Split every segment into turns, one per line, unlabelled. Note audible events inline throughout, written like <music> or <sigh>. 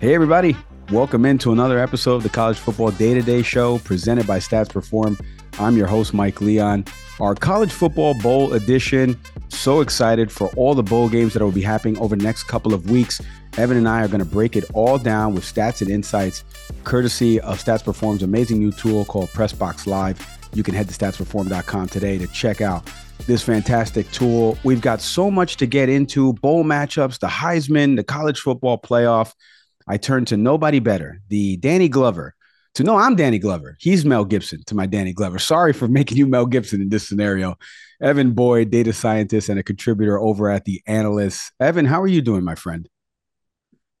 Hey, everybody. Welcome into another episode of the College Football Day to Day Show presented by Stats Perform. I'm your host, Mike Leon. Our College Football Bowl edition. So excited for all the bowl games that will be happening over the next couple of weeks. Evan and I are going to break it all down with stats and insights, courtesy of Stats Perform's amazing new tool called Pressbox Live. You can head to statsperform.com today to check out this fantastic tool. We've got so much to get into bowl matchups, the Heisman, the college football playoff. I turn to nobody better, the Danny Glover. To know I'm Danny Glover. He's Mel Gibson to my Danny Glover. Sorry for <laughs> making you Mel Gibson in this scenario. Evan Boyd, data scientist and a contributor over at The Analyst. Evan, how are you doing, my friend?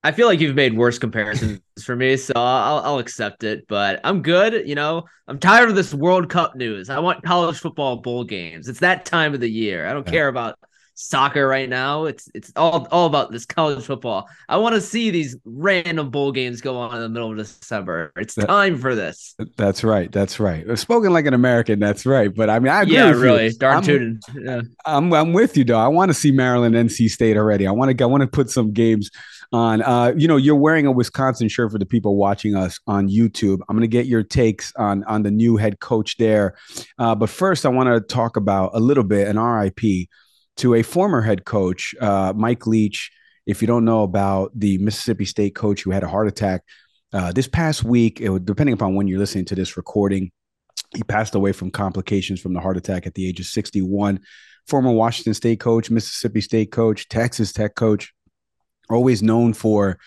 I feel like you've made worse comparisons <laughs> for me, so I'll, I'll accept it. But I'm good. You know, I'm tired of this World Cup news. I want college football bowl games. It's that time of the year. I don't care about soccer right now. It's it's all all about this college football. I want to see these random bowl games go on in the middle of December. It's that, time for this.
That's right. That's right. Spoken like an American. That's right. But I mean, I agree.
Yeah, really.
You.
Darn tootin'. Yeah.
I'm I'm with you though. I want to see Maryland, NC State already. I want to I want to put some games on. Uh, you know, you're wearing a Wisconsin shirt for the people watching us on YouTube. I'm going to get your takes on on the new head coach there. Uh, but first, I want to talk about a little bit an RIP to a former head coach, uh, Mike Leach. If you don't know about the Mississippi State coach who had a heart attack uh, this past week, it, depending upon when you're listening to this recording, he passed away from complications from the heart attack at the age of 61. Former Washington State coach, Mississippi State coach, Texas Tech coach, always known for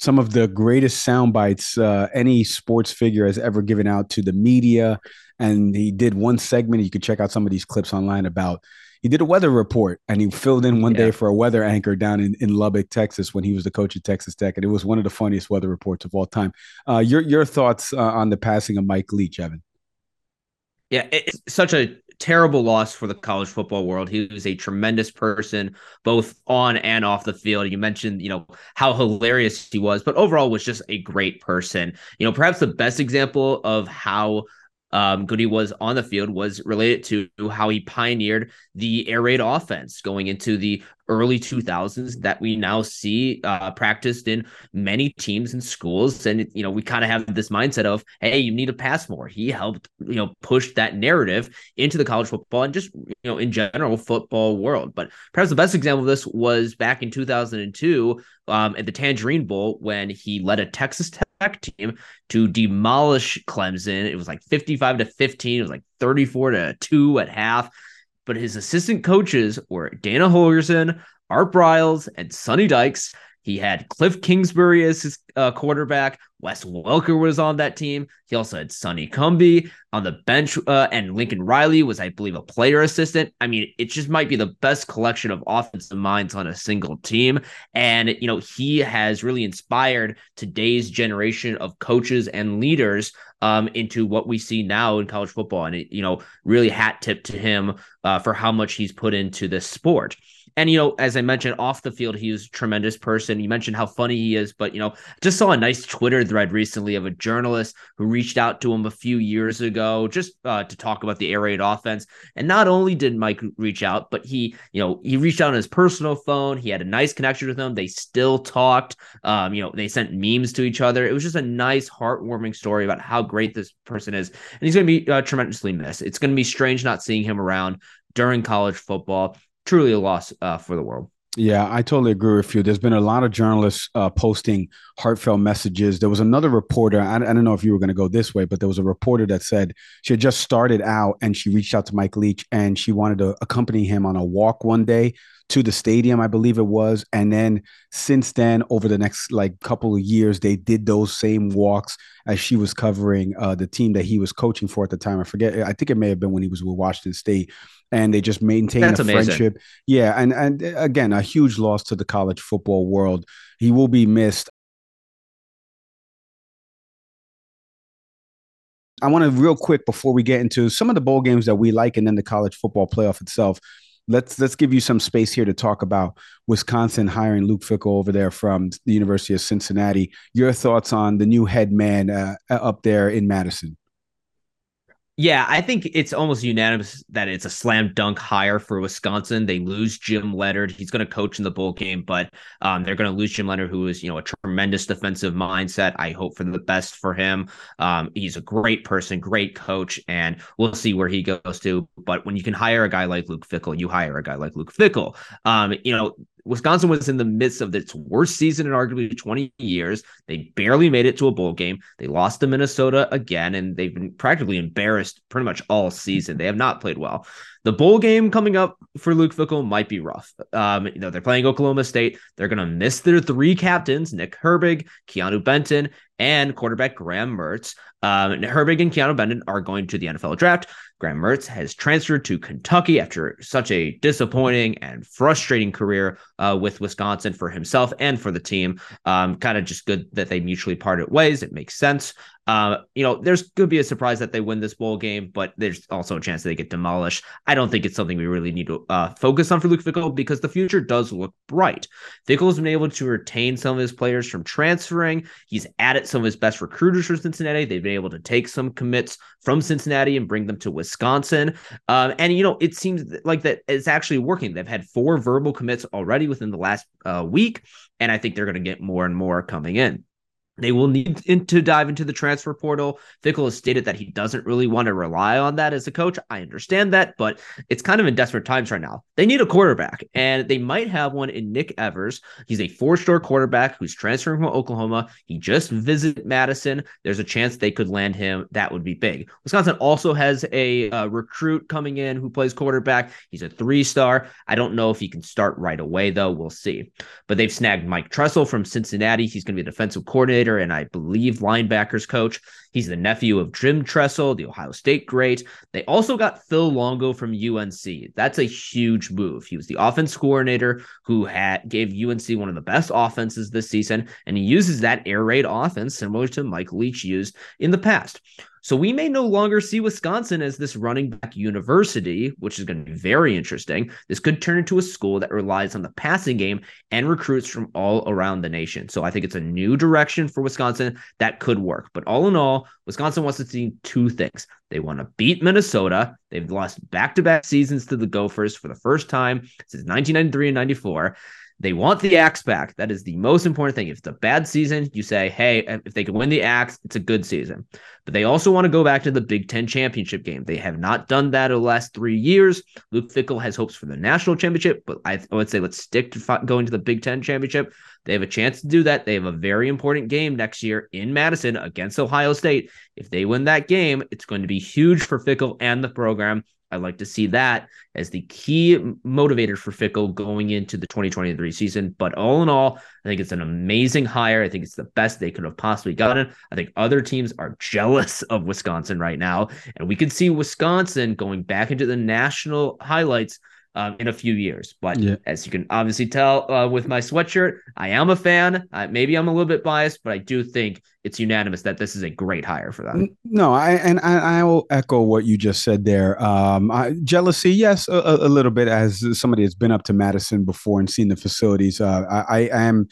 some of the greatest sound bites uh, any sports figure has ever given out to the media. And he did one segment. You can check out some of these clips online about he did a weather report and he filled in one yeah. day for a weather anchor down in, in Lubbock, Texas, when he was the coach at Texas Tech, and it was one of the funniest weather reports of all time. Uh, your your thoughts uh, on the passing of Mike Leach, Evan?
Yeah, it's such a terrible loss for the college football world. He was a tremendous person, both on and off the field. You mentioned, you know, how hilarious he was, but overall was just a great person. You know, perhaps the best example of how um, Goody was on the field was related to how he pioneered the air raid offense going into the early 2000s that we now see uh, practiced in many teams and schools. And, you know, we kind of have this mindset of, hey, you need to pass more. He helped, you know, push that narrative into the college football and just, you know, in general football world. But perhaps the best example of this was back in 2002 um, at the Tangerine Bowl when he led a Texas Tech team to demolish Clemson. It was like 55 to 15. It was like 34 to 2 at half but his assistant coaches were Dana Holgorsen, Art Briles, and Sonny Dykes. He had Cliff Kingsbury as his uh, quarterback. Wes Welker was on that team. He also had Sonny Cumbie on the bench, uh, and Lincoln Riley was, I believe, a player assistant. I mean, it just might be the best collection of offensive minds on a single team. And, you know, he has really inspired today's generation of coaches and leaders um, into what we see now in college football. And, it, you know, really hat tip to him uh, for how much he's put into this sport. And, you know, as I mentioned off the field, he was a tremendous person. You mentioned how funny he is, but, you know, just saw a nice Twitter thread recently of a journalist who reached out to him a few years ago just uh, to talk about the air raid offense. And not only did Mike reach out, but he, you know, he reached out on his personal phone. He had a nice connection with them. They still talked. Um, you know, they sent memes to each other. It was just a nice, heartwarming story about how great this person is. And he's going to be uh, tremendously missed. It's going to be strange not seeing him around during college football truly a loss uh, for the world.
Yeah, I totally agree with you. There's been a lot of journalists uh, posting heartfelt messages. There was another reporter. I, I don't know if you were going to go this way, but there was a reporter that said she had just started out and she reached out to Mike Leach and she wanted to accompany him on a walk one day to the stadium, I believe it was. And then since then, over the next like couple of years, they did those same walks as she was covering uh, the team that he was coaching for at the time. I forget. I think it may have been when he was with Washington State and they just maintain That's a amazing. friendship. Yeah, and and again, a huge loss to the college football world. He will be missed. I want to real quick before we get into some of the bowl games that we like, and then the college football playoff itself. Let's let's give you some space here to talk about Wisconsin hiring Luke Fickell over there from the University of Cincinnati. Your thoughts on the new head man uh, up there in Madison?
Yeah, I think it's almost unanimous that it's a slam dunk hire for Wisconsin. They lose Jim Leonhard. He's going to coach in the bowl game, but um, they're going to lose Jim Leonhard, who is you know a tremendous defensive mindset. I hope for the best for him. Um, he's a great person, great coach, and we'll see where he goes to. But when you can hire a guy like Luke Fickell, you hire a guy like Luke Fickell. Um, you know, Wisconsin was in the midst of its worst season in arguably 20 years. They barely made it to a bowl game. They lost to Minnesota again, and they've been practically embarrassed pretty much all season. They have not played well. The bowl game coming up for Luke Fickell might be rough. Um, you know, they're playing Oklahoma State. They're going to miss their three captains, Nick Herbig, Keanu Benton, and quarterback Graham Mertz. Um, Herbig and Keanu Benton are going to the NFL draft. Graham Mertz has transferred to Kentucky after such a disappointing and frustrating career uh, with Wisconsin for himself and for the team. Um, kind of just good that they mutually parted ways. It makes sense. Uh, you know, there's could be a surprise that they win this bowl game, but there's also a chance they get demolished. I don't think it's something we really need to uh, focus on for Luke Fickell because the future does look bright. Fickell has been able to retain some of his players from transferring. He's added some of his best recruiters for Cincinnati. They've been able to take some commits from Cincinnati and bring them to Wisconsin. Um, and you know, it seems like that it's actually working. They've had four verbal commits already within the last uh, week, and I think they're going to get more and more coming in. They will need to dive into the transfer portal. Fickell has stated that he doesn't really want to rely on that as a coach. I understand that, but it's kind of in desperate times right now. They need a quarterback, and they might have one in Nick Evers. He's a four star quarterback who's transferring from Oklahoma. He just visited Madison. There's a chance they could land him. That would be big. Wisconsin also has a uh, recruit coming in who plays quarterback. He's a three star. I don't know if he can start right away, though. We'll see. But they've snagged Mike Tressel from Cincinnati. He's going to be a defensive coordinator coordinator and I believe linebackers coach. He's the nephew of Jim Tressel, the Ohio State great. They also got Phil Longo from UNC. That's a huge move. He was the offense coordinator who had gave UNC one of the best offenses this season, and he uses that air raid offense similar to Mike Leach used in the past. So we may no longer see Wisconsin as this running back university, which is going to be very interesting. This could turn into a school that relies on the passing game and recruits from all around the nation. So I think it's a new direction for Wisconsin that could work. But all in all, Wisconsin wants to see two things. They want to beat Minnesota. They've lost back to back seasons to the Gophers for the first time since 1993 and 94. They want the axe back. That is the most important thing. If it's a bad season, you say, hey, if they can win the axe, it's a good season. But they also want to go back to the Big Ten championship game. They have not done that in the last three years. Luke Fickell has hopes for the national championship, but I would say let's stick to going to the Big Ten championship. They have a chance to do that. They have a very important game next year in Madison against Ohio State. If they win that game, it's going to be huge for Fickell and the program. I'd like to see that as the key motivator for Fickell going into the 2023 season. But all in all, I think it's an amazing hire. I think it's the best they could have possibly gotten. I think other teams are <laughs> jealous of Wisconsin right now. And we can see Wisconsin going back into the national highlights um, in a few years. But yeah. as you can obviously tell uh, with my sweatshirt, I am a fan. Uh, maybe I'm a little bit biased, but I do think it's unanimous that this is a great hire for them.
No, I and I, I will echo what you just said there. Um, I, jealousy, yes, a, a, little bit. As somebody that's been up to Madison before and seen the facilities, uh, I, I am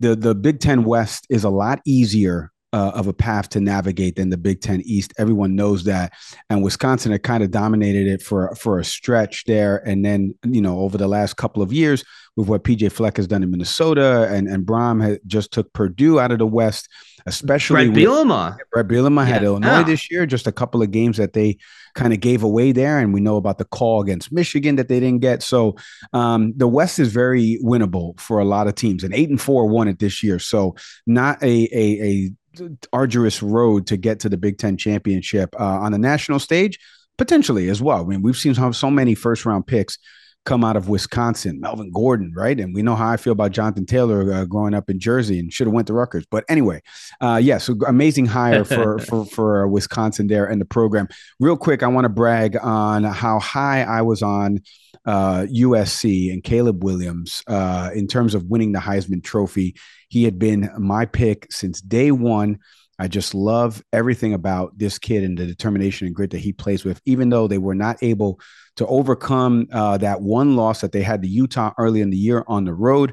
the the Big Ten West is a lot easier uh, of a path to navigate than the Big Ten East. Everyone knows that, and Wisconsin had kind of dominated it for for a stretch there, and then you know over the last couple of years with what PJ Fleck has done in Minnesota, and and Brohm had just took Purdue out of the West, especially
Bret Bielema.
Bret Bielema yeah. had Illinois yeah. this year, just a couple of games that they kind of gave away there, and we know about the call against Michigan that they didn't get. So um, the West is very winnable for a lot of teams, and eight and four won it this year. So not a a, a arduous road to get to the Big Ten championship uh, on the national stage, potentially as well. I mean, we've seen how so many first round picks come out of Wisconsin, Melvin Gordon, right? And we know how I feel about Jonathan Taylor uh, growing up in Jersey and should have went to Rutgers. But anyway, uh, yeah, so amazing hire <laughs> for for for Wisconsin there and the program. Real quick, I want to brag on how high I was on uh, USC and Caleb Williams uh, in terms of winning the Heisman Trophy. He had been my pick since day one. I just love everything about this kid and the determination and grit that he plays with, even though they were not able to overcome uh, that one loss that they had to Utah early in the year on the road.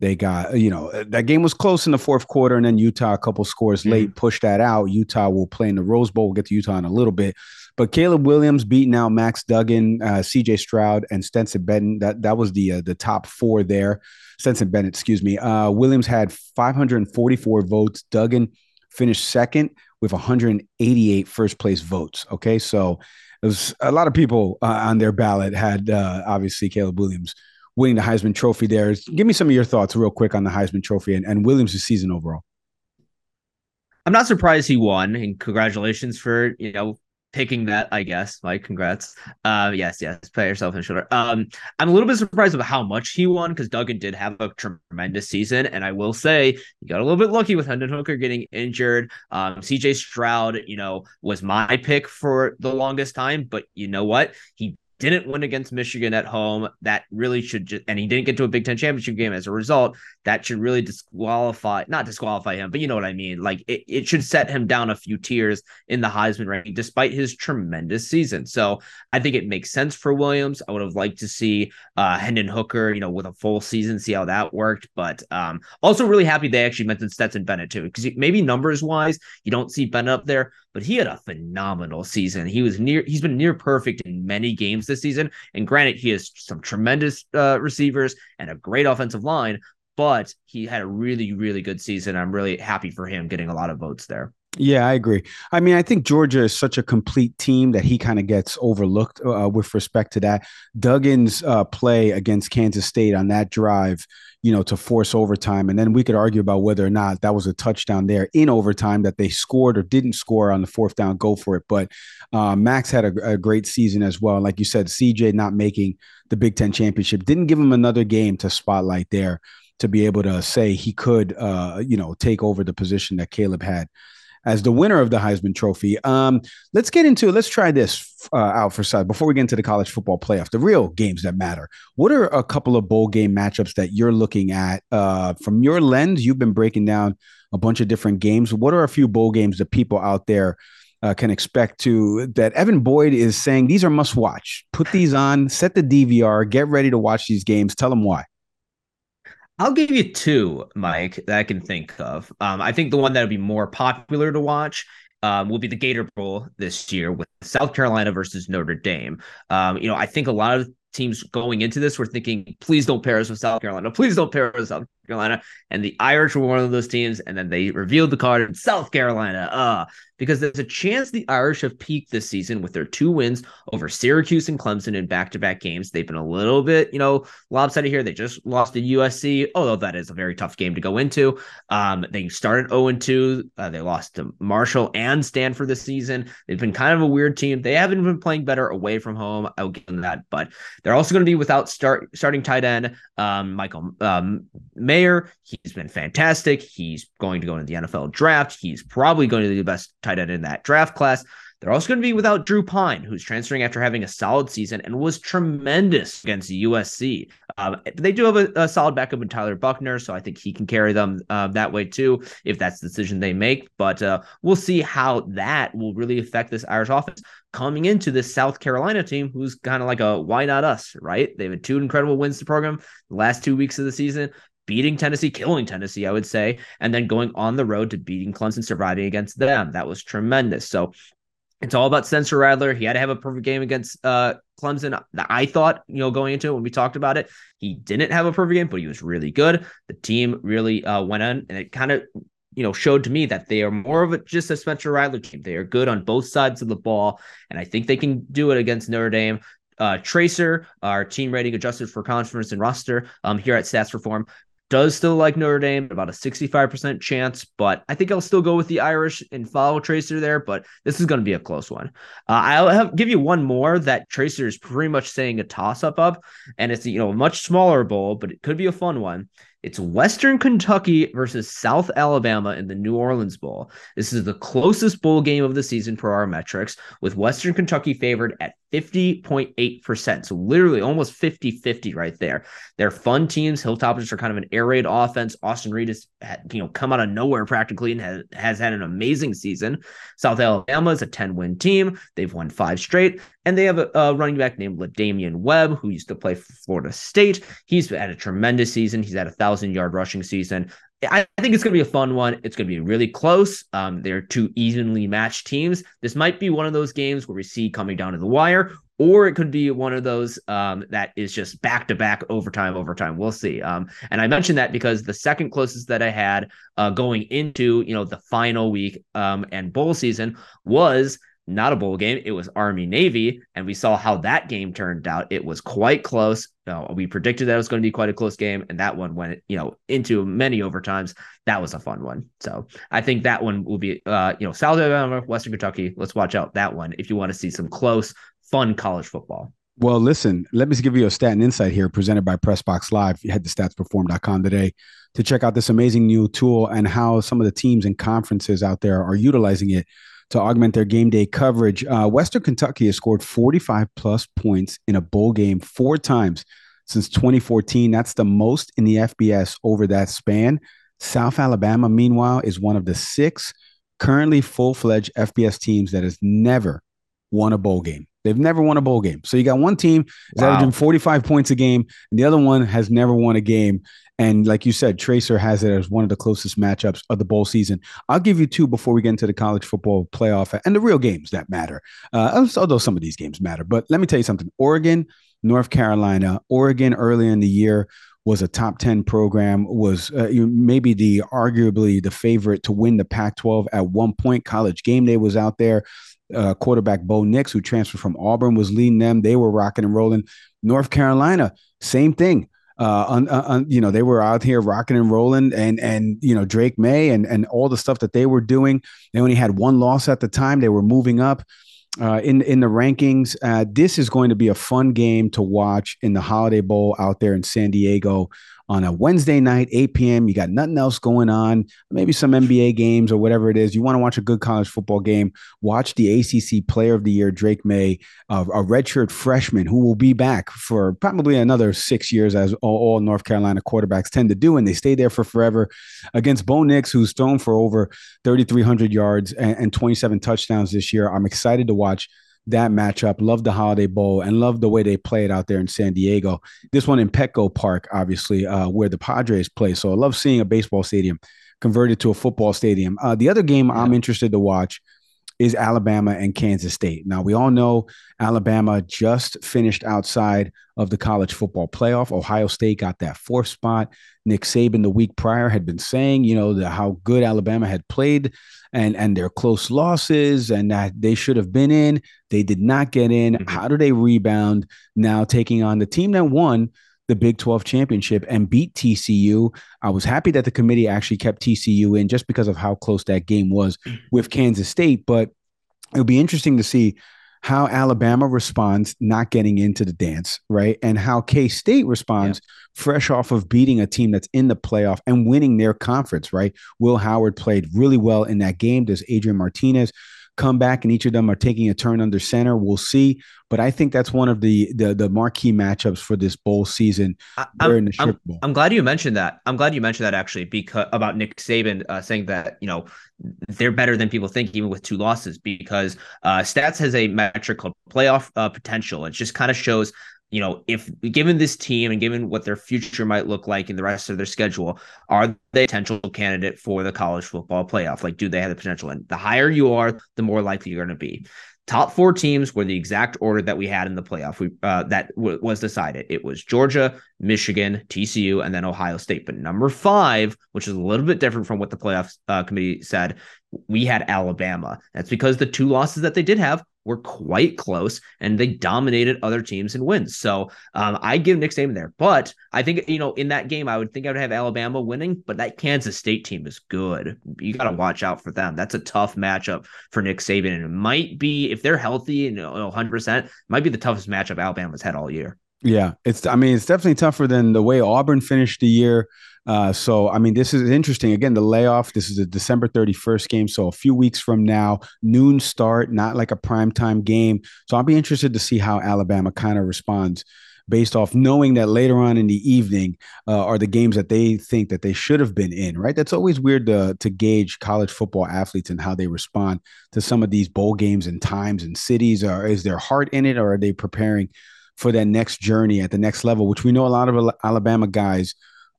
They got, you know, that game was close in the fourth quarter, and then Utah, a couple scores late, mm-hmm. pushed that out. Utah will play in the Rose Bowl. We'll get to Utah in a little bit. But Caleb Williams beating out Max Duggan, uh, CJ Stroud, and Stetson Bennett. That that was the uh, the top four there. Stetson Bennett, excuse me. Uh, Williams had 544 votes. Duggan finished second with 188 first place votes. Okay, so it was a lot of people uh, on their ballot had uh, obviously Caleb Williams winning the Heisman Trophy there. Give me some of your thoughts real quick on the Heisman Trophy and, and Williams' season overall.
I'm not surprised he won, and congratulations for you know picking that. I guess, Mike. Congrats. Uh, yes, yes. Pat yourself on the shoulder. Um, I'm a little bit surprised about how much he won because Duggan did have a tremendous season, and I will say he got a little bit lucky with Hendon Hooker getting injured. Um, C.J. Stroud, you know, was my pick for the longest time, but you know what? He didn't win against Michigan at home. That really should, just, and he didn't get to a Big Ten championship game as a result. That should really disqualify, not disqualify him, but you know what I mean. Like it, it should set him down a few tiers in the Heisman ranking, despite his tremendous season. So I think it makes sense for Williams. I would have liked to see uh, Hendon Hooker, you know, with a full season, see how that worked. But um, also really happy they actually mentioned Stetson Bennett too, because maybe numbers wise, you don't see Bennett up there, but he had a phenomenal season. He was near, he's been near perfect in many games this season. And granted, he has some tremendous uh, receivers and a great offensive line, but he had a really, really good season. I'm really happy for him getting a lot of votes there.
Yeah, I agree. I mean, I think Georgia is such a complete team that he kind of gets overlooked uh, with respect to that. Duggan's uh, play against Kansas State on that drive, you know, to force overtime. And then we could argue about whether or not that was a touchdown there in overtime that they scored or didn't score on the fourth down, go for it. But uh, Max had a, a, great season as well. Like you said, CJ not making the Big Ten championship didn't give him another game to spotlight there to be able to say he could, uh, you know, take over the position that Caleb had as the winner of the Heisman Trophy. Um, let's get into Let's try this uh, out for side before we get into the college football playoff, the real games that matter. What are a couple of bowl game matchups that you're looking at uh, from your lens? You've been breaking down a bunch of different games. What are a few bowl games that people out there? Uh, can expect to that Evan Boyd is saying these are must watch. Put these on, set the DVR, get ready to watch these games. Tell them why.
I'll give you two, Mike, that I can think of. Um, I think the one that would be more popular to watch um, will be the Gator Bowl this year with South Carolina versus Notre Dame. Um, you know, I think a lot of teams going into this were thinking, please don't pair us with South Carolina. Please don't pair us with South Carolina. And the Irish were one of those teams. And then they revealed the card South Carolina. Uh, because there's a chance the Irish have peaked this season with their two wins over Syracuse and Clemson in back to back games. They've been a little bit, you know, lopsided here. They just lost to USC, although that is a very tough game to go into. Um, they started 0 2. Uh, they lost to Marshall and Stanford this season. They've been kind of a weird team. They haven't been playing better away from home. I'll give them that. But they're also going to be without start starting tight end um, Michael um, Mayer. He's been fantastic. He's going to go into the NFL draft. He's probably going to be the best tight end in that draft class. They're also going to be without Drew Pyne, who's transferring after having a solid season and was tremendous against USC. Um, they do have a, a, solid backup in Tyler Buchner, so I think he can carry them uh, that way too, if that's the decision they make. But uh, we'll see how that will really affect this Irish offense coming into this South Carolina team, who's kind of like a why not us, right? They've two incredible wins to program the last two weeks of the season beating Tennessee, killing Tennessee, I would say, and then going on the road to beating Clemson, surviving against them. That was tremendous. So it's all about Spencer Rattler. He had to have a perfect game against uh, Clemson. I thought, you know, going into it when we talked about it, he didn't have a perfect game, but he was really good. The team really uh, went on, and it kind of, you know, showed to me that they are more of a, just a Spencer Rattler team. They are good on both sides of the ball, and I think they can do it against Notre Dame. Uh, Tracer, our team rating adjusted for conference and roster um, here at Stats Perform, does still like Notre Dame, about a 65% chance, but I think I'll still go with the Irish and follow Tracer there, but this is going to be a close one. Uh, I'll have, give you one more that Tracer is pretty much saying a toss up up, and it's, you know, a much smaller bowl, but it could be a fun one. It's Western Kentucky versus South Alabama in the New Orleans Bowl. This is the closest bowl game of the season per our metrics, with Western Kentucky favored at 50.8%. So literally almost 50 50 right there. They're fun teams. Hilltoppers are kind of an air raid offense. Austin Reed has you know come out of nowhere practically and has, has had an amazing season. South Alabama is a 10 win team. They've won five straight. And they have a, a running back named La'Damian Webb, who used to play for Florida State. He's had a tremendous season. He's had a thousand yard rushing season. I think it's going to be a fun one. It's going to be really close. Um, they're two evenly matched teams. This might be one of those games where we see coming down to the wire, or it could be one of those um, that is just back to back overtime, overtime. We'll see. Um, and I mentioned that because the second closest that I had uh, going into you know the final week um, and bowl season was not a bowl game. It was Army Navy, and we saw how that game turned out. It was quite close. we predicted that it was going to be quite a close game, and that one went, you know, into many overtimes. That was a fun one. So I think that one will be, uh, you know, South Alabama, Western Kentucky. Let's watch out that one if you want to see some close, fun college football.
Well, listen, let me give you a stat and insight here presented by Pressbox Live. You head to statsperform.com today to check out this amazing new tool and how some of the teams and conferences out there are utilizing it to augment their game day coverage. Uh, Western Kentucky has scored 45 plus points in a bowl game four times since 2014. That's the most in the FBS over that span. South Alabama, meanwhile, is one of the six currently full fledged FBS teams that has never won a bowl game. They've never won a bowl game. So you got one team is wow. averaging 45 points a game, and the other one has never won a game. And like you said, Tracer has it as one of the closest matchups of the bowl season. I'll give you two before we get into the college football playoff and the real games that matter. Uh, although some of these games matter, but let me tell you something: Oregon, North Carolina, Oregon early in the year was a top 10 program was uh, maybe the arguably the favorite to win the pac 12 at one point college game day was out there uh, quarterback bo nix who transferred from auburn was leading them they were rocking and rolling north carolina same thing uh, on, on, you know, they were out here rocking and rolling, and and you know Drake Maye and and all the stuff that they were doing. They only had one loss at the time. They were moving up uh, in in the rankings. Uh, this is going to be a fun game to watch in the Holiday Bowl out there in San Diego on a Wednesday night, 8 p.m. You got nothing else going on, maybe some NBA games or whatever it is. You want to watch a good college football game, watch the ACC Player of the Year, Drake Maye, uh, a redshirt freshman who will be back for probably another six years, as all, all, North Carolina quarterbacks tend to do, and they stay there for forever against Bo Nix, who's thrown for over 3,300 yards and, and 27 touchdowns this year. I'm excited to watch that matchup. Love the Holiday Bowl and love the way they played out there in San Diego. This one in Petco Park, obviously, uh, where the Padres play. So I love seeing a baseball stadium converted to a football stadium. Uh, the other game yeah. I'm interested to watch is Alabama and Kansas State. Now, we all know Alabama just finished outside of the college football playoff. Ohio State got that fourth spot. Nick Saban the week prior had been saying, you know, the, how good Alabama had played and and their close losses and that they should have been in. They did not get in. Mm-hmm. How do they rebound now taking on the team that won the Big 12 championship and beat TCU. I was happy that the committee actually kept TCU in just because of how close that game was mm-hmm. with Kansas State. But it'll be interesting to see how Alabama responds not getting into the dance, right? And how K State responds yeah. fresh off of beating a team that's in the playoff and winning their conference, right? Will Howard played really well in that game. Does Adrian Martinez come back, and each of them are taking a turn under center. We'll see, but I think that's one of the the, the marquee matchups for this bowl season. I,
am I'm, I'm, glad you mentioned that. I'm glad you mentioned that actually because about Nick Saban uh, saying that you know they're better than people think even with two losses because uh, stats has a metric called playoff uh, potential. It just kind of shows you know, if given this team and given what their future might look like in the rest of their schedule, are they a potential candidate for the college football playoff? Like, do they have the potential? And the higher you are, the more likely you're going to be. Top four teams were the exact order that we had in the playoff. We uh, that w- was decided. It was Georgia, Michigan, TCU, and then Ohio State. But number five, which is a little bit different from what the playoff uh, committee said, we had Alabama. That's because the two losses that they did have were quite close and they dominated other teams and wins. So um, I give Nick Saban there, but I think you know in that game I would think I would have Alabama winning, but that Kansas State team is good. You got to watch out for them. That's a tough matchup for Nick Saban, and it might be if they're healthy and 100 percent, might be the toughest matchup Alabama's had all year.
Yeah, it's. I mean, it's definitely tougher than the way Auburn finished the year. Uh, so, I mean, this is interesting. Again, the layoff. This is a December thirty first game, so a few weeks from now, noon start, not like a prime time game. So, I'll be interested to see how Alabama kind of responds based off knowing that later on in the evening uh, are the games that they think that they should have been in. Right? That's always weird to to gauge college football athletes and how they respond to some of these bowl games and times and cities. Or is their heart in it, or are they preparing? For that next journey at the next level, which we know a lot of Alabama guys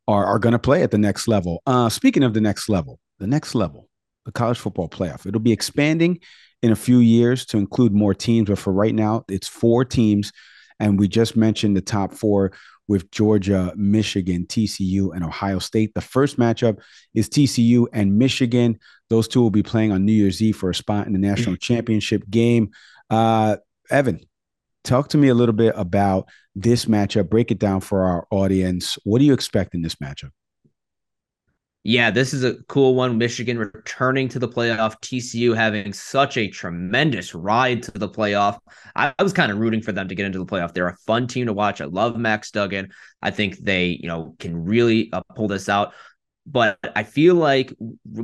are, are going to play at the next level. Uh, speaking of the next level, the next level, the college football playoff, it'll be expanding in a few years to include more teams. But for right now, it's four teams. And we just mentioned the top four with Georgia, Michigan, TCU, and Ohio State. The first matchup is TCU and Michigan. Those two will be playing on New Year's Eve for a spot in the national championship game. Uh, Evan, Talk to me a little bit about this matchup. Break it down for our audience. What do you expect in this matchup?
Yeah, this is a cool one. Michigan returning to the playoff. TCU having such a tremendous ride to the playoff. I, was kind of rooting for them to get into the playoff. They're a fun team to watch. I love Max Duggan. I think they, you know, can really uh, pull this out. But I feel like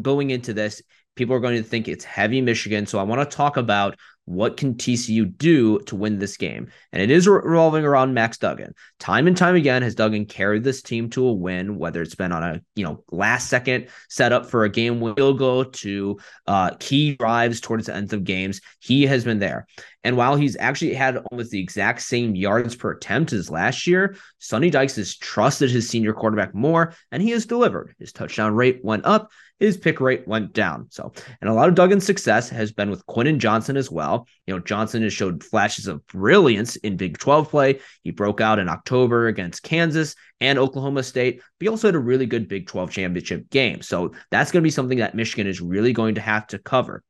going into this, people are going to think it's heavy Michigan. So I want to talk about what can TCU do to win this game? And it is revolving around Max Duggan. Time and time again has Duggan carried this team to a win, whether it's been on a you know last second setup for a game will go to uh, key drives towards the ends of games. He has been there. And while he's actually had almost the exact same yards per attempt as last year, Sonny Dykes has trusted his senior quarterback more, and he has delivered. His touchdown rate went up, his pick rate went down. So, and a lot of Duggan's success has been with Quentin Johnson as well. You know, Johnson has showed flashes of brilliance in Big 12 play. He broke out in October against Kansas and Oklahoma State, but he also had a really good Big 12 championship game. So that's going to be something that Michigan is really going to have to cover.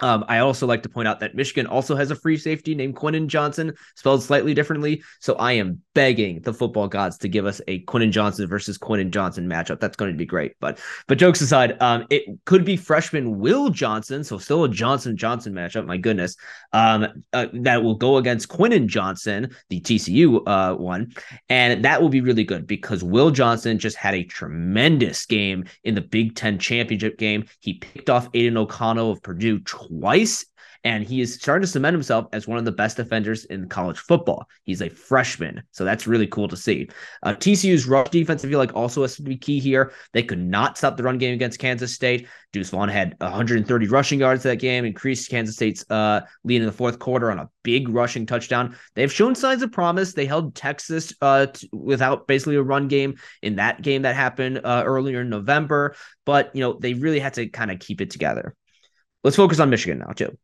Um, I also like to point out that Michigan also has a free safety named Quentin Johnson, spelled slightly differently. So I am begging the football gods to give us a Quentin Johnson versus Quentin Johnson matchup. That's going to be great. But but jokes aside, um, it could be freshman Will Johnson, so still a Johnson Johnson matchup. My goodness, um, uh, that will go against Quentin Johnson, the TCU uh, one, and that will be really good because Will Johnson just had a tremendous game in the Big Ten championship game. He picked off Aidan O'Connell of Purdue twice and he is starting to cement himself as one of the best defenders in college football. He's a freshman, so that's really cool to see. Uh, TCU's rush defense, I feel like, also has to be key here. They could not stop the run game against Kansas State. Deuce Vaughn had 130 rushing yards that game, increased Kansas State's uh, lead in the fourth quarter on a big rushing touchdown. They've shown signs of promise. They held Texas uh, t- without basically a run game in that game that happened uh, earlier in November, but you know they really had to kind of keep it together. Let's focus on Michigan now, too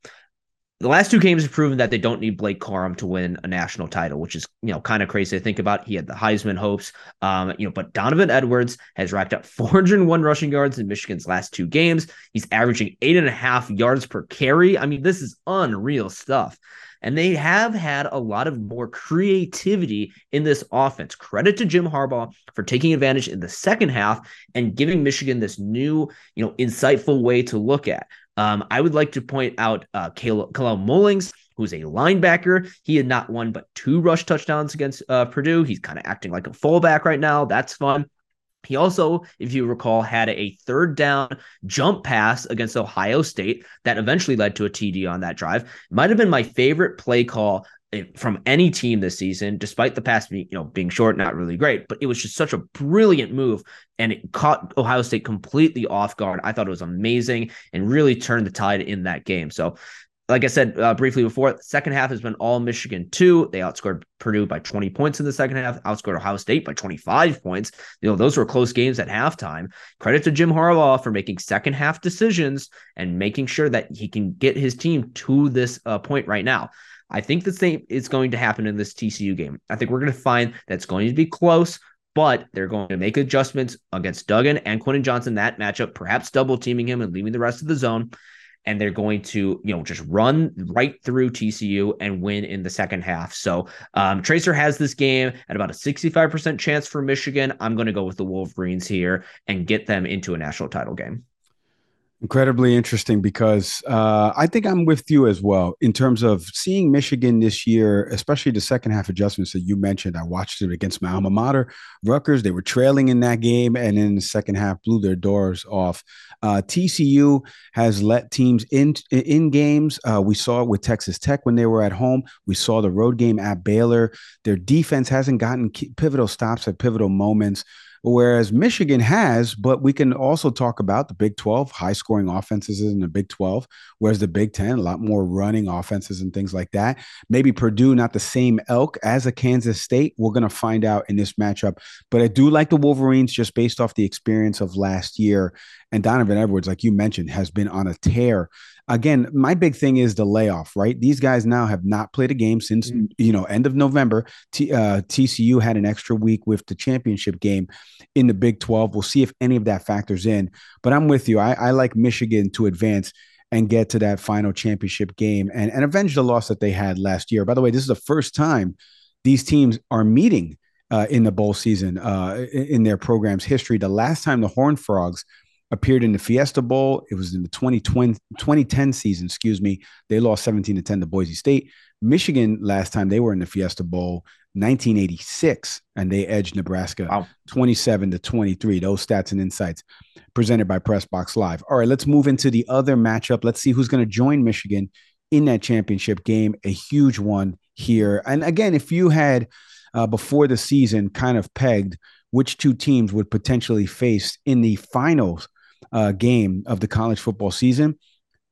the last two games have proven that they don't need Blake Corum to win a national title, which is you know kind of crazy to think about. He had the Heisman hopes, um, you know, but Donovan Edwards has racked up <laughs> 401 rushing yards in Michigan's last two games. He's averaging eight and a half yards per carry. I mean, this is unreal stuff. And they have had a lot of more creativity in this offense. Credit to Jim Harbaugh for taking advantage in the second half and giving Michigan this new, you know, insightful way to look at. Um, I would like to point out uh, Kalel Mullings, who's a linebacker. He had not one but two rush touchdowns against uh, Purdue. He's kind of acting like a fullback right now. That's fun. He also, if you recall, had a third down jump pass against Ohio State that eventually led to a TD on that drive. Might have been my favorite play call from any team this season, despite the being, you know, being short, not really great, but it was just such a brilliant move and it caught Ohio State completely off guard. I thought it was amazing and really turned the tide in that game. So, like I said uh, briefly before, second half has been all Michigan two. They outscored Purdue by 20 points in the second half, outscored Ohio State by 25 points. You know, those were close games at halftime. Credit to Jim Harbaugh for making second half decisions and making sure that he can get his team to this uh, point right now. I think the same is going to happen in this TCU game. I think we're going to find that's going to be close, but they're going to make adjustments against Duggan and Quentin Johnson that matchup, perhaps double teaming him and leaving the rest of the zone. And they're going to, you know, just run right through TCU and win in the second half. So um, Tracer has this game at about a 65% chance for Michigan. I'm going to go with the Wolverines here and get them into a national title game.
Incredibly interesting because uh, I think I'm with you as well in terms of seeing Michigan this year, especially the second half adjustments that you mentioned. I watched it against my alma mater, Rutgers. They were trailing in that game, and in the second half, blew their doors off. Uh, TCU has let teams in in games. Uh, we saw it with Texas Tech when they were at home. We saw the road game at Baylor. Their defense hasn't gotten pivotal stops at pivotal moments whereas Michigan has, but we can also talk about the Big 12, high scoring offenses in the Big 12, whereas the Big 10, a lot more running offenses and things like that. Maybe Purdue, not the same elk as a Kansas State. We're going to find out in this matchup. But I do like the Wolverines just based off the experience of last year. And Donovan Edwards, like you mentioned, has been on a tear again, my big thing is the layoff, right? These guys now have not played a game since mm-hmm. you know end of November. T, uh, TCU had an extra week with the championship game in the Big Twelve. We'll see if any of that factors in. But I'm with you. I, I like Michigan to advance and get to that final championship game and, and avenge the loss that they had last year. By the way, this is the first time these teams are meeting uh, in the bowl season uh, in their program's history. The last time the Horned Frogs appeared in the Fiesta Bowl. It was in the 2020, 2010 season, excuse me. They lost 17 to 10 to Boise State. Michigan, last time they were in the Fiesta Bowl, 1986, and they edged Nebraska wow. 27 to 23. Those stats and insights presented by Pressbox Live. All right, let's move into the other matchup. Let's see who's going to join Michigan in that championship game. A huge one here. And again, if you had uh, before the season kind of pegged which two teams would potentially face in the finals uh, game of the college football season.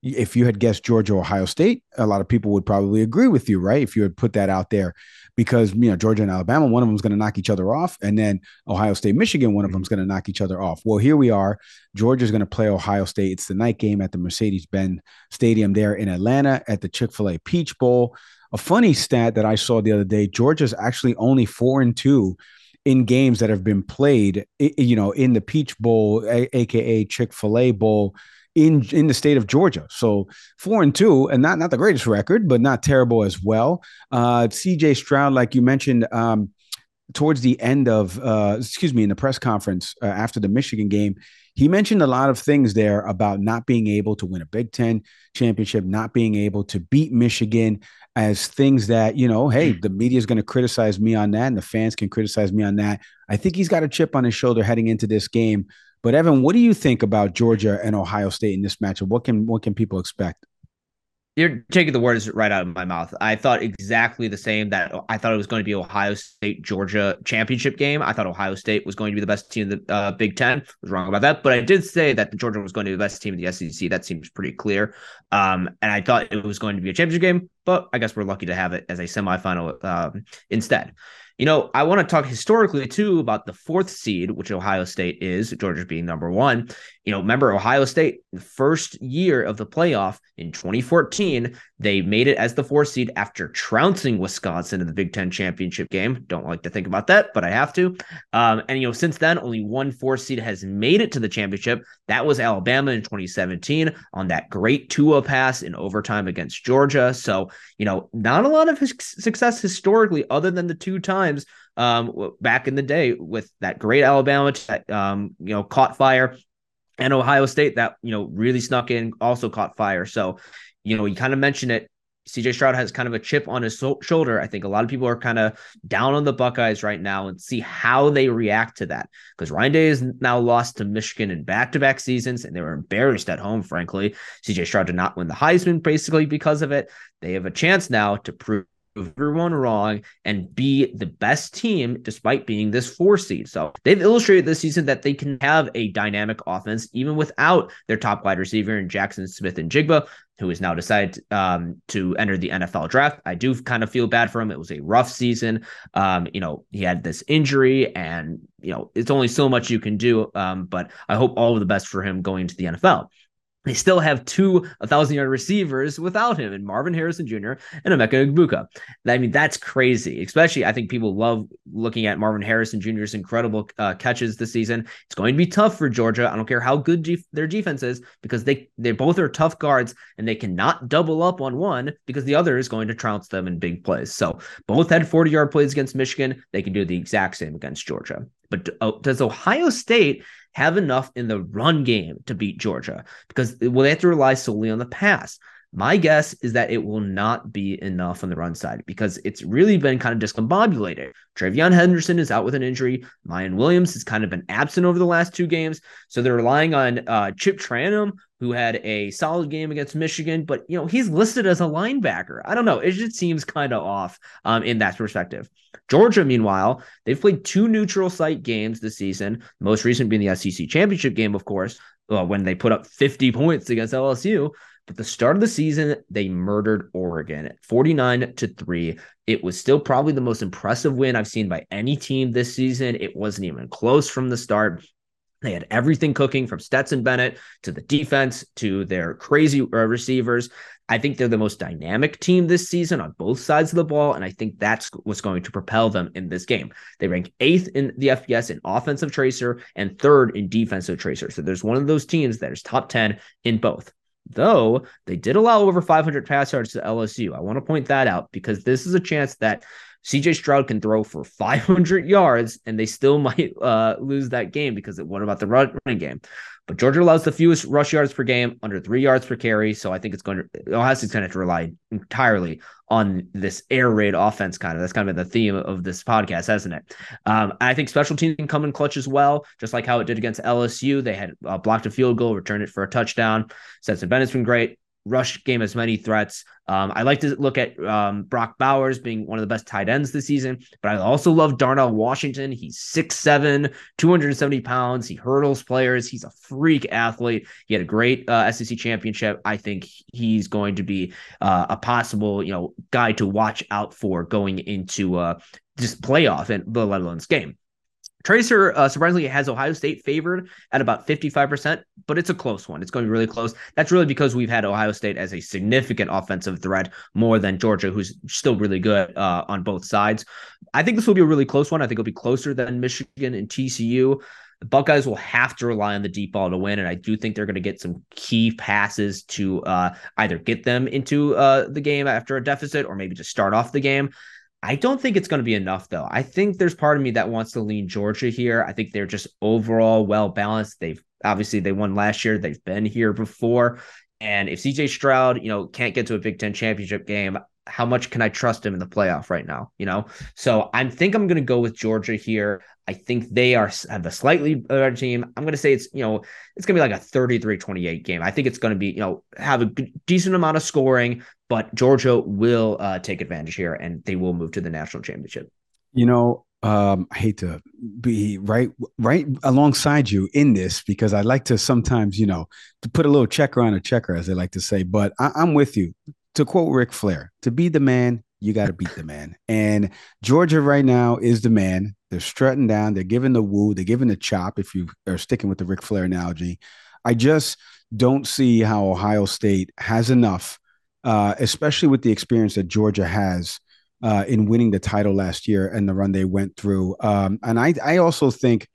If you had guessed Georgia, Ohio State, a lot of people would probably agree with you, right? If you had put that out there, because you know Georgia and Alabama, one of them is going to knock each other off, and then Ohio State, Michigan, one of them is going to knock each other off. Well, here we are. Georgia is going to play Ohio State. It's the night game at the Mercedes-Benz Stadium there in Atlanta at the Chick Fil A Peach Bowl. A funny stat that I saw the other day: Georgia's actually only four and two in games that have been played, you know, in the Peach Bowl, aka Chick Fil A Bowl, in in the state of Georgia. So four and two, and not not the greatest record, but not terrible as well. Uh, C.J. Stroud, like you mentioned. Um, towards the end of uh, excuse me in the press conference uh, after the michigan game he mentioned a lot of things there about not being able to win a big 10 championship not being able to beat michigan as things that you know hey mm. the media is going to criticize me on that and the fans can criticize me on that i think he's got a chip on his shoulder heading into this game but evan what do you think about georgia and ohio state in this matchup what can what can people expect
you're taking the words right out of my mouth. I thought exactly the same that I thought it was going to be Ohio State Georgia championship game. I thought Ohio State was going to be the best team in the uh, Big Ten. I was wrong about that, but I did say that Georgia was going to be the best team in the SEC. That seems pretty clear. Um, and I thought it was going to be a championship game, but I guess we're lucky to have it as a semifinal um, instead. You know, I want to talk historically too about the fourth seed, which Ohio State is, Georgia being number one. You know, remember Ohio State, the first year of the playoff in 2014, they made it as the four seed after trouncing Wisconsin in the Big Ten championship game. Don't like to think about that, but I have to. Um, and, you know, since then, only one four seed has made it to the championship. That was Alabama in 2017 on that great Tua pass in overtime against Georgia. So, you know, not a lot of success historically, other than the two times um, back in the day with that great Alabama, um, you know, caught fire and Ohio State that you know really snuck in, also caught fire. So, you know, you kind of mentioned it. CJ Stroud has kind of a chip on his so- shoulder. I think a lot of people are kind of down on the Buckeyes right now and see how they react to that. Because Ryan Day is now lost to Michigan in back to back seasons, and they were embarrassed at home, frankly. CJ Stroud did not win the Heisman basically because of it. They have a chance now to prove everyone wrong and be the best team despite being this four seed. So they've illustrated this season that they can have a dynamic offense even without their top wide receiver in Jaxon Smith-Njigba, who has now decided um, to enter the NFL draft. I do kind of feel bad for him. It was a rough season. Um, you know, he had this injury, and you know, it's only so much you can do. Um, but I hope all of the best for him going to the NFL they still have two 1,000 yard receivers without him, and Marvin Harrison Jr. and Emeka Egbuka. I mean, that's crazy. Especially, I think people love looking at Marvin Harrison Jr.'s incredible uh, catches this season. It's going to be tough for Georgia. I don't care how good their defense is because they they both are tough guards, and they cannot double up on one because the other is going to trounce them in big plays. So both had 40 yard plays against Michigan. They can do the exact same against Georgia. But uh, does Ohio State have enough in the run game to beat Georgia? Because will they have to rely solely on the pass? My guess is that it will not be enough on the run side because it's really been kind of discombobulated. TreVeyon Henderson is out with an injury. Miyan Williams has kind of been absent over the last two games. So they're relying on uh, Chip Trayanum, who had a solid game against Michigan, but you know, he's listed as a linebacker. I don't know. It just seems kind of off um, in that perspective. Georgia, meanwhile, they've played two neutral site games this season, most recent being the SEC championship game, of course, uh, when they put up 50 points against LSU. At the start of the season, they murdered Oregon 49 to 3. It was still probably the most impressive win I've seen by any team this season. It wasn't even close from the start. They had everything cooking from Stetson Bennett to the defense to their crazy uh, receivers. I think they're the most dynamic team this season on both sides of the ball. And I think that's what's going to propel them in this game. They rank eighth in the FBS in offensive tracer and third in defensive tracer. So there's one of those teams that is top 10 in both though they did allow over 500 pass yards to LSU. I want to point that out because this is a chance that CJ Stroud can throw for 500 yards and they still <laughs> might uh, lose that game because what about the running game? But Georgia allows the fewest rush yards per game, under three yards per carry. So I think it's going to Ohio State's going to have to rely entirely on this air raid offense. Kind of that's kind of the theme of this podcast, hasn't it? Um, I think special teams can come in clutch as well, just like how it did against LSU. They had uh, blocked a field goal, returned it for a touchdown. Stetson Bennett's been great rush game as many threats. Um, I like to look at um, Brock Bowers being one of the best tight ends this season, but I also love Darnell Washington. He's 6'7, 270 pounds. He hurdles players. He's a freak athlete. He had a great uh, SEC championship. I think he's going to be uh, a possible, you know, guy to watch out for going into uh, just playoff and let alone this game. Tracer uh, surprisingly has Ohio State favored at about 55%, but it's a close one. It's going to be really close. That's really because we've had Ohio State as a significant offensive threat more than Georgia, who's still really good uh, on both sides. I think this will be a really close one. I think it'll be closer than Michigan and TCU. The Buckeyes will have to rely on the deep ball to win, and I do think they're going to get some key passes to uh, either get them into uh, the game after a deficit or maybe just start off the game. I don't think it's going to be enough, though. I think there's part of me that wants to lean Georgia here. I think they're just overall well balanced. They've obviously they won last year. They've been here before. And if CJ Stroud, you know, can't get to a Big Ten championship game, how much can I trust him in the playoff right now? You know, so I think I'm going to go with Georgia here. I think they are have a slightly better team. I'm going to say it's you know it's going to be like a 33-28 game. I think it's going to be you know have a decent amount of scoring, but Georgia will uh, take advantage here and they will move to the national championship.
You know, um, I hate to be right right alongside you in this because I like to sometimes, you know, to put a little checker on a checker, as they like to say. But I, I'm with you. To quote Ric Flair, to be the man, you got to beat the man. <laughs> And Georgia right now is the man. They're strutting down. They're giving the woo. They're giving the chop. If you are sticking with the Ric Flair analogy, I just don't see how Ohio State has enough, uh, especially with the experience that Georgia has uh, in winning the title last year and the run they went through. Um, and I, I also think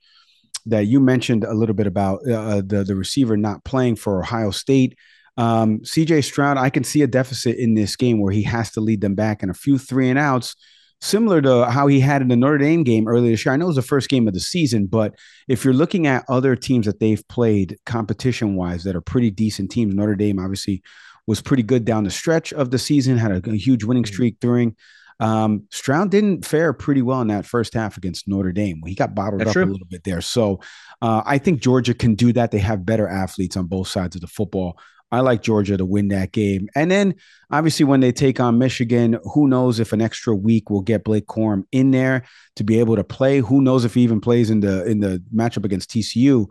that you mentioned a little bit about uh, the the receiver not playing for Ohio State. Um, CJ Stroud, I can see a deficit in this game where he has to lead them back in a few three and outs, similar to how he had in the Notre Dame game earlier this year. I know it was the first game of the season, but if you're looking at other teams that they've played competition wise that are pretty decent teams, Notre Dame obviously was pretty good down the stretch of the season, had a, a huge winning mm. streak during. Um, Stroud didn't fare pretty well in that first half against Notre Dame. He got bottled That's up true. a little bit there. So uh, I think Georgia can do that. They have better athletes on both sides of the football. I like Georgia to win that game. And then obviously when they take on Michigan, who knows if an extra week will get Blake Corum in there to be able to play. Who knows if he even plays in the in the matchup against TCU.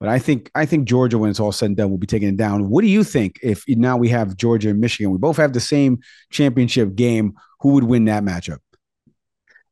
But I think I think Georgia, when it's all said and done, will be taking it down. What do you think if now we have Georgia and Michigan? We both have the same championship game. Who would win that matchup?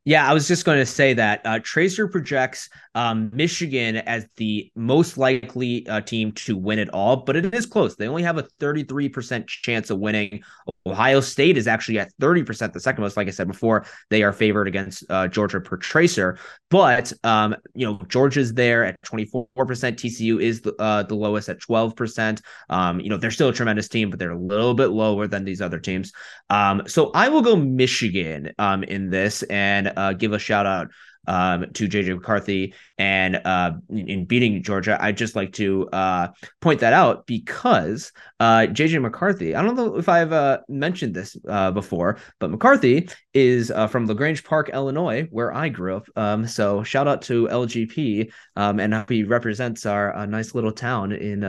Yeah, I was just going to say that uh, Tracer projects um, Michigan as the most likely uh, team to win it all, but it is close. They only have a 33% chance of winning. Ohio State is actually at 30%, the second most. Like I said before, they are favored against uh, Georgia per Tracer. But, um, you know, Georgia's there at 24%. TCU is the, uh, the lowest at 12%. Um, you know, they're still a tremendous team, but they're a little bit lower than these other teams. Um, so I will go Michigan um, in this and uh, give a shout out um, to JJ McCarthy and uh, in beating Georgia. I'd just like to uh, point that out because uh, JJ McCarthy, I don't know if I've uh, mentioned this uh, before, but McCarthy is uh, from LaGrange Park, Illinois, where I grew up. Um, so shout out to LGP um, and how he represents our nice little town in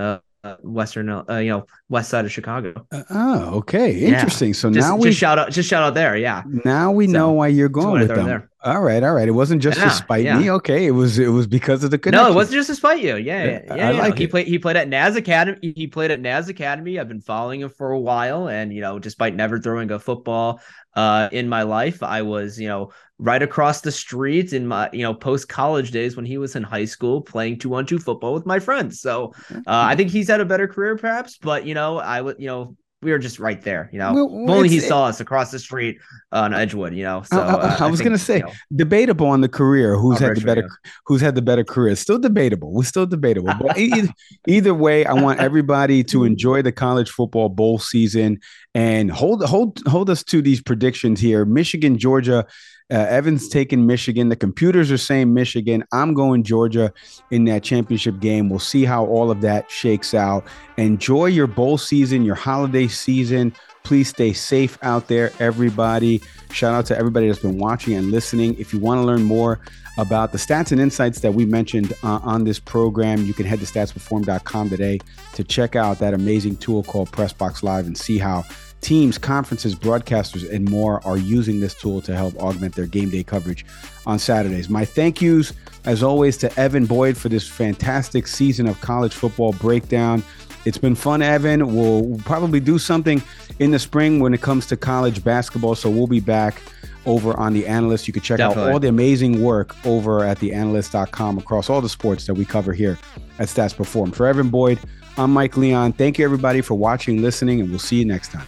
uh, western, uh, you know, west side of Chicago.
Uh, oh, okay, interesting. Yeah. So
just,
now we
just shout out, just shout out there. Yeah.
Now we so, know why you're going with them. There. All right, all right. It wasn't just yeah, to spite yeah. me. Okay, it was it was because of the connection.
No, it wasn't just to spite you. Yeah, yeah. yeah I like. He played he played at Naz Academy. He played at Naz Academy. I've been following him for a while, and you know, despite never throwing a football uh, in my life, I was you know right across the street in my you know post college days when he was in high school playing two on two football with my friends. So uh, I think he's had a better career perhaps, but you know I would you know we were just right there, you know. Well, only he saw us across the street on Edgewood, you know. So
I, I, uh, I was gonna say you know, debatable on the career. Who's had the better? Yeah. Who's had the better career? Still debatable. We're still debatable. But either, <laughs> either way, I want everybody to <laughs> enjoy the college football bowl season and hold hold hold us to these predictions here. Michigan, Georgia uh, Evan's taking Michigan. The computers are saying Michigan. I'm going Georgia in that championship game. We'll see how all of that shakes out. Enjoy your bowl season, your holiday season. Please stay safe out there, everybody. Shout out to everybody that's been watching and listening. If you want to learn more about the stats and insights that we mentioned uh, on this program, you can head to statsperform.com today to check out that amazing tool called Pressbox Live and see how Teams, conferences, broadcasters, and more are using this tool to help augment their game day coverage on Saturdays. My thank yous, as always, to Evan Boyd for this fantastic season of college football breakdown. It's been fun, Evan. We'll probably do something in the spring when it comes to college basketball. So we'll be back over on the analyst. You can check Definitely. out all the amazing work over at theanalyst.com across all the sports that we cover here at Stats Perform. For Evan Boyd, I'm Mike Leon. Thank you, everybody, for watching, listening, and we'll see you next time.